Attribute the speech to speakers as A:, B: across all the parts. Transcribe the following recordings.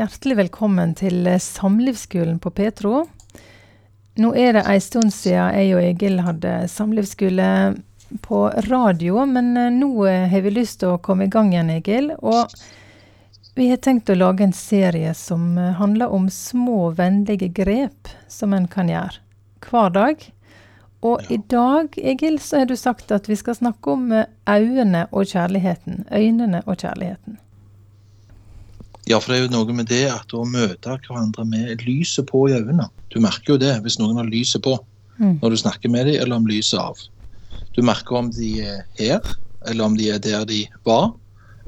A: Hjertelig velkommen til Samlivsskolen på Petro. Nå er det en stund siden jeg og Egil hadde samlivsskole på radio, men eh, nå eh, har vi lyst til å komme i gang igjen, Egil. Og vi har tenkt å lage en serie som eh, handler om små, vennlige grep som en kan gjøre hver dag. Og ja. i dag, Egil, så har du sagt at vi skal snakke om øynene og kjærligheten. Øynene og kjærligheten.
B: Ja, for det er jo noe med det at å møte hverandre med lyset på i øynene. Du merker jo det hvis noen har lyset på mm. når du snakker med dem, eller om lyset er av. Du merker om de er her, eller om de er der de var,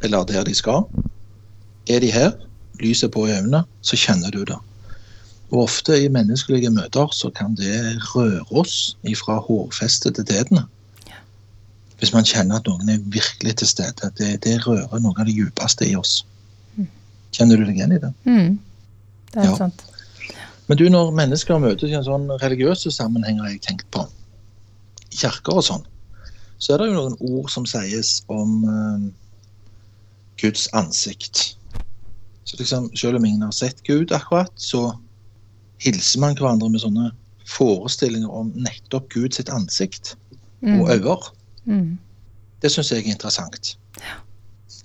B: eller der de skal. Er de her, lyset på i øynene, så kjenner du det. Og Ofte i menneskelige møter så kan det røre oss ifra hårfestet til tærne. Hvis man kjenner at noen er virkelig til stede. Det, det rører noe av det djupeste i oss. Kjenner du deg igjen i det?
A: Mm. Det er ja. sant.
B: Men du, når mennesker møtes i en sånn religiøse sammenheng, har jeg tenkt på, kirker og sånn, så er det jo noen ord som sies om uh, Guds ansikt. Så liksom, Selv om ingen har sett Gud akkurat, så hilser man hverandre med sånne forestillinger om nettopp Guds ansikt mm. og øyne. Mm. Det syns jeg er interessant. Ja.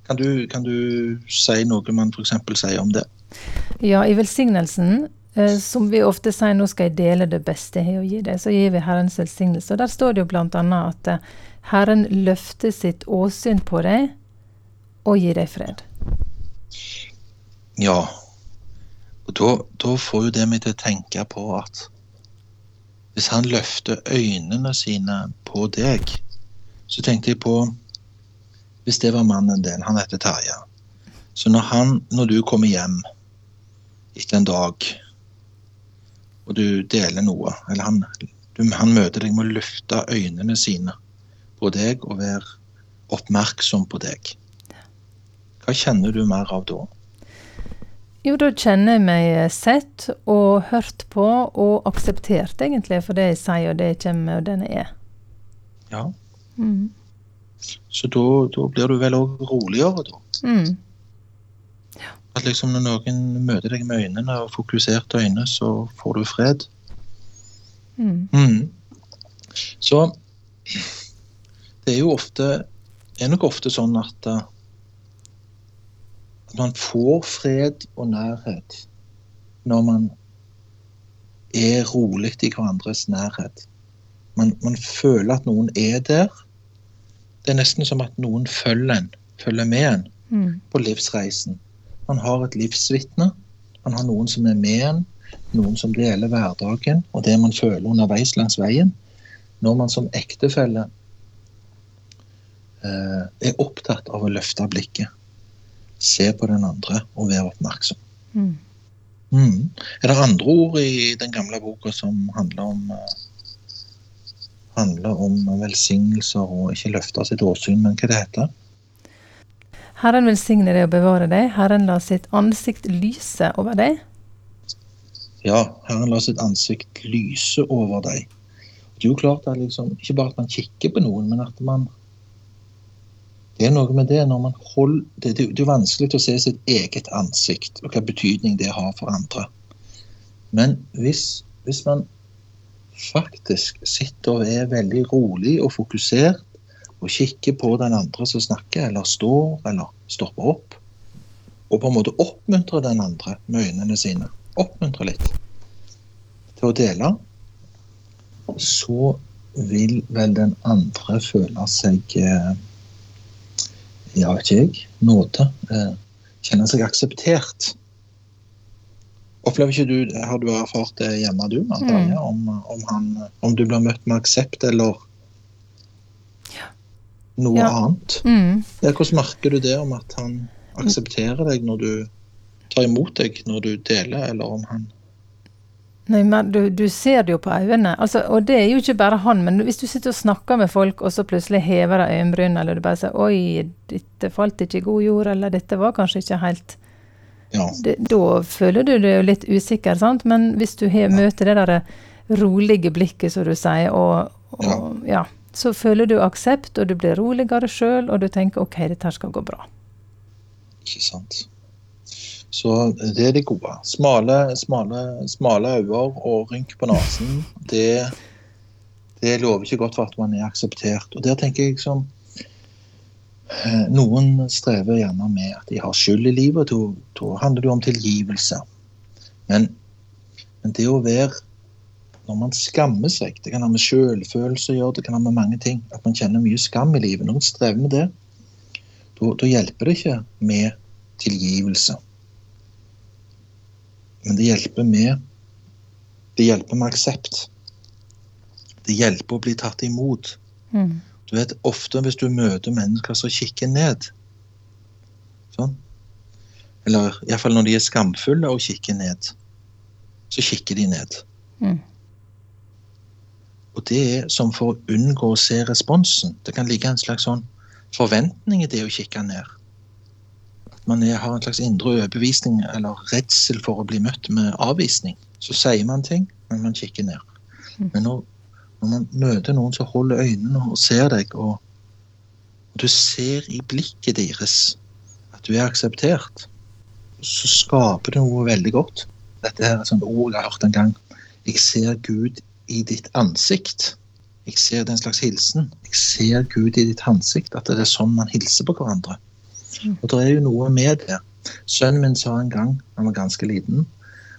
B: Kan du, kan du si noe man f.eks. sier om det?
A: Ja, i velsignelsen, eh, som vi ofte sier nå skal jeg dele det beste jeg har å gi deg, så gir vi Herrens velsignelse. Og Der står det jo bl.a. at eh, Herren løfter sitt åsyn på deg og gir deg fred.
B: Ja, og da, da får jo det meg til å tenke på at hvis han løfter øynene sine på deg, så tenkte jeg på hvis det var mannen din, han heter Terje. Så når, han, når du kommer hjem etter en dag, og du deler noe, eller han, du, han møter deg med å løfte øynene sine på deg og være oppmerksom på deg, hva kjenner du mer av da?
A: Jo, da kjenner jeg meg sett og hørt på og akseptert, egentlig, for det jeg sier og det jeg kommer med og den jeg er.
B: Ja. Mm. Så da, blir du vel òg roligere, da. Mm. Ja. At liksom når noen møter deg med øynene og fokuserte øyne, så får du fred. Mm. Mm. Så det er jo ofte Det er nok ofte sånn at, at man får fred og nærhet når man er rolig i hverandres nærhet. Man, man føler at noen er der det er nesten som at noen følger en, følger med en mm. på livsreisen. Man har et livsvitne. Man har noen som er med en, noen som deler hverdagen og det man føler underveis langs veien. Når man som ektefelle eh, er opptatt av å løfte blikket, se på den andre og være oppmerksom. Mm. Mm. Er det andre ord i den gamle boka som handler om eh, handler om velsignelser og ikke løfte sitt åsyn, men hva det heter.
A: Herren velsigne deg og bevare deg. Herren la sitt ansikt lyse over deg.
B: Ja, Herren la sitt ansikt lyse over deg. Det er jo klart at liksom, Ikke bare at man kikker på noen, men at man Det er noe med det når man holder Det, det, det er vanskelig å se sitt eget ansikt og hva betydning det har for andre. Men hvis, hvis man faktisk sitter og er veldig rolig og fokusert og kikker på den andre som snakker, eller står, eller stopper opp, og på en måte oppmuntrer den andre med øynene sine, oppmuntrer litt til å dele, så vil vel den andre føle seg eh, Ja, vet ikke jeg. Nåde. Eh, kjenne seg akseptert. Opplever ikke du, Har du erfart det hjemme, du, mm. om, om, han, om, du blir møtt med aksept eller noe ja. annet? Mm. Hvordan merker du det om at han aksepterer deg når du tar imot deg når du deler, eller om han
A: Nei, men du, du, ser det jo på øynene. Altså, og det er jo ikke bare han, men hvis du sitter og snakker med folk, og så plutselig hever de øyenbrynene, eller du bare sier 'oi, dette falt ikke i god jord', eller 'dette var kanskje ikke helt' Ja. Det, da føler du deg litt usikker, sant? men hvis du he, møter det der rolige blikket, som du sier, og, og ja. ja. så føler du aksept, og du blir roligere sjøl, og du tenker OK, dette skal gå bra.
B: Ikke sant. Så det er det gode. Smale, smale, smale øyne og rynk på nesen, det, det lover ikke godt for at man er akseptert. Og der tenker jeg liksom Noen strever gjerne med at de har skyld i livet, og da handler det om tilgivelse. Men, men det å være når man skammer seg. Det kan ha med selvfølelse å gjøre, det kan ha med mange ting. At man kjenner mye skam i livet. Noen strever med det. Da, da hjelper det ikke med tilgivelse. Men det hjelper med det hjelper med aksept. Det hjelper å bli tatt imot. Mm. Du vet, Ofte hvis du møter mennesker som kikker ned sånn, Eller iallfall når de er skamfulle og kikker ned, så kikker de ned. Mm. Og det er som for å unngå å se responsen. Det kan ligge en slags sånn forventning i det å kikke ned. At man er, har en slags indre overbevisning eller redsel for å bli møtt med avvisning. Så sier man ting, men man kikker ned. Mm. Men når, når man møter noen som holder øynene og ser deg, og, du ser i blikket deres at du er akseptert, så skaper det noe veldig godt. Dette er et sånt ord jeg har hørt en gang. Jeg ser Gud i ditt ansikt. Jeg ser den slags hilsen. Jeg ser Gud i ditt ansikt, at det er sånn man hilser på hverandre. Og det er jo noe med det. Sønnen min sa en gang, han var ganske liten,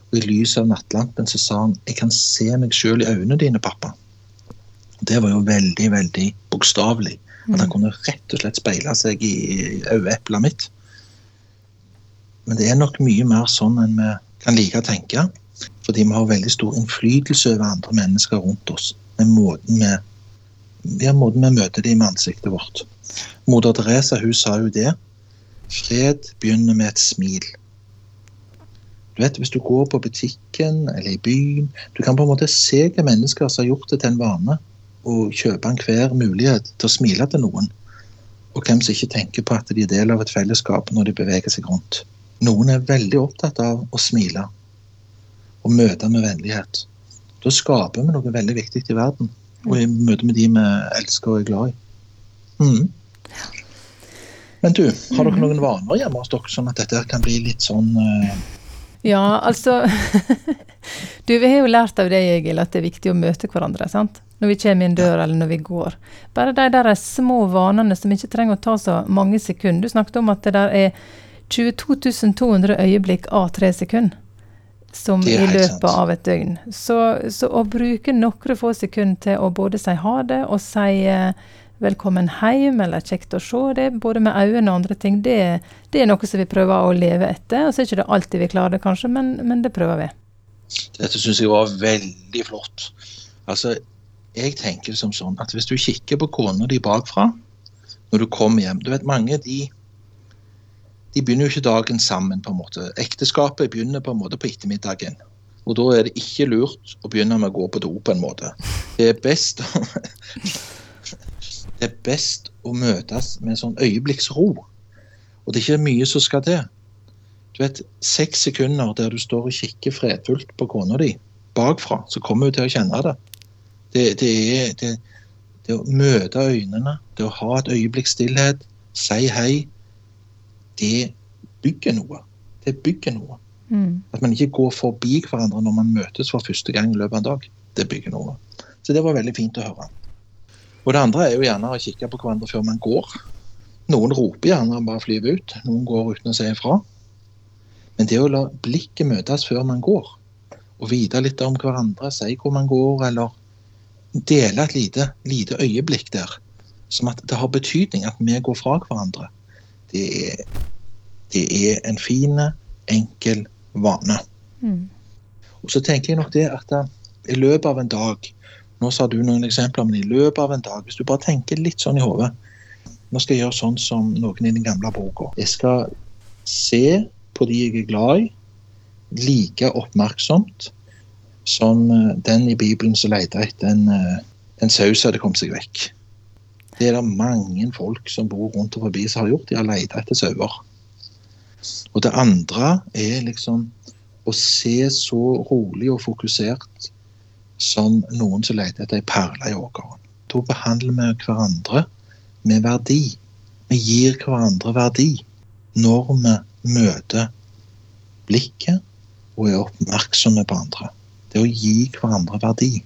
B: og i lys av nattlampen så sa han 'Jeg kan se meg sjøl i øynene dine, pappa'. Det var jo veldig, veldig bokstavelig. At han mm. kunne rett og slett speile seg i øyeeplet mitt. Men det er nok mye mer sånn enn vi kan like å tenke. Fordi vi har veldig stor innflytelse over andre mennesker rundt oss. Med måten vi, ja, måten vi møter dem med ansiktet vårt. Moder Teresa hun sa jo det. Fred begynner med et smil. Du vet, Hvis du går på butikken eller i byen Du kan på en måte se hva mennesker som har gjort det til en vane å kjøpe enhver mulighet til å smile til noen. Og hvem som ikke tenker på at de er del av et fellesskap når de beveger seg rundt. Noen er veldig opptatt av å smile og møte med vennlighet. Da skaper vi noe veldig viktig i verden. Og i møte med de vi elsker og er glad i. Mm. Men du, har dere noen vaner hjemme hos dere, sånn at dette kan bli litt sånn uh...
A: Ja, altså Du, vi har jo lært av deg, Egil, at det er viktig å møte hverandre. sant? Når vi kommer inn døra, eller når vi går. Bare de der små vanene som ikke trenger å ta så mange sekunder. Du snakket om at det der er 22 200 øyeblikk av tre sekunder som i løpet av et døgn. Så, så, å bruke noen få sekunder til å både si ha det og si eh, velkommen hjem eller kjekt å se det, både med øynene og andre ting, det, det, er noe som vi prøver å leve etter. Og så er det ikke alltid vi klarer det, kanskje, men, men det prøver vi.
B: Dette syns jeg var veldig flott. Altså, jeg tenker som sånn at hvis du kikker på kona di bakfra når du kommer hjem Du vet, mange de de begynner jo ikke dagen sammen. på en måte. Ekteskapet begynner på en måte på ettermiddagen. Og da er det ikke lurt å begynne med å gå på do på en måte. Det er best det er best å møtes med en sånn øyeblikksro. Og det er ikke mye som skal til. Du vet, Seks sekunder der du står og kikker fredfullt på kona di bakfra, så kommer hun til å kjenne det. Det, det er det, det å møte øynene, det å ha et øyeblikks stillhet, si hei, det bygger noe. Det bygger noe. Mm. At man ikke går forbi hverandre når man møtes for første gang i løpet av en dag. Det bygger noe. Så det var veldig fint å høre. Og det andre er jo gjerne å kikke på hverandre før man går. Noen roper gjerne og bare flyver ut. Noen går uten å si ifra. Men det å la blikket møtes før man går, og vite litt om hverandre, si hvor man går, eller dele et lite, lite øyeblikk der, som at det har betydning at vi går fra hverandre, det er, det er en fin, enkel vane. Mm. Og så tenker jeg nok det at i løpet av en dag Nå sa du noen eksempler, men i løpet av en dag, hvis du bare tenker litt sånn i hodet Nå skal jeg gjøre sånn som noen i den gamle boka. Jeg skal se på de jeg er glad i, like oppmerksomt som eh, den i Bibelen som leter etter en, eh, en saus hadde kommet seg vekk. Det er det mange folk som bor rundt og forbi som har gjort. De har lett etter sauer. Og det andre er liksom å se så rolig og fokusert som noen som leter etter ei perle i åkeren. Da behandler vi hverandre med verdi. Vi gir hverandre verdi når vi møter blikket og er oppmerksomme på andre. Det å gi hverandre verdi.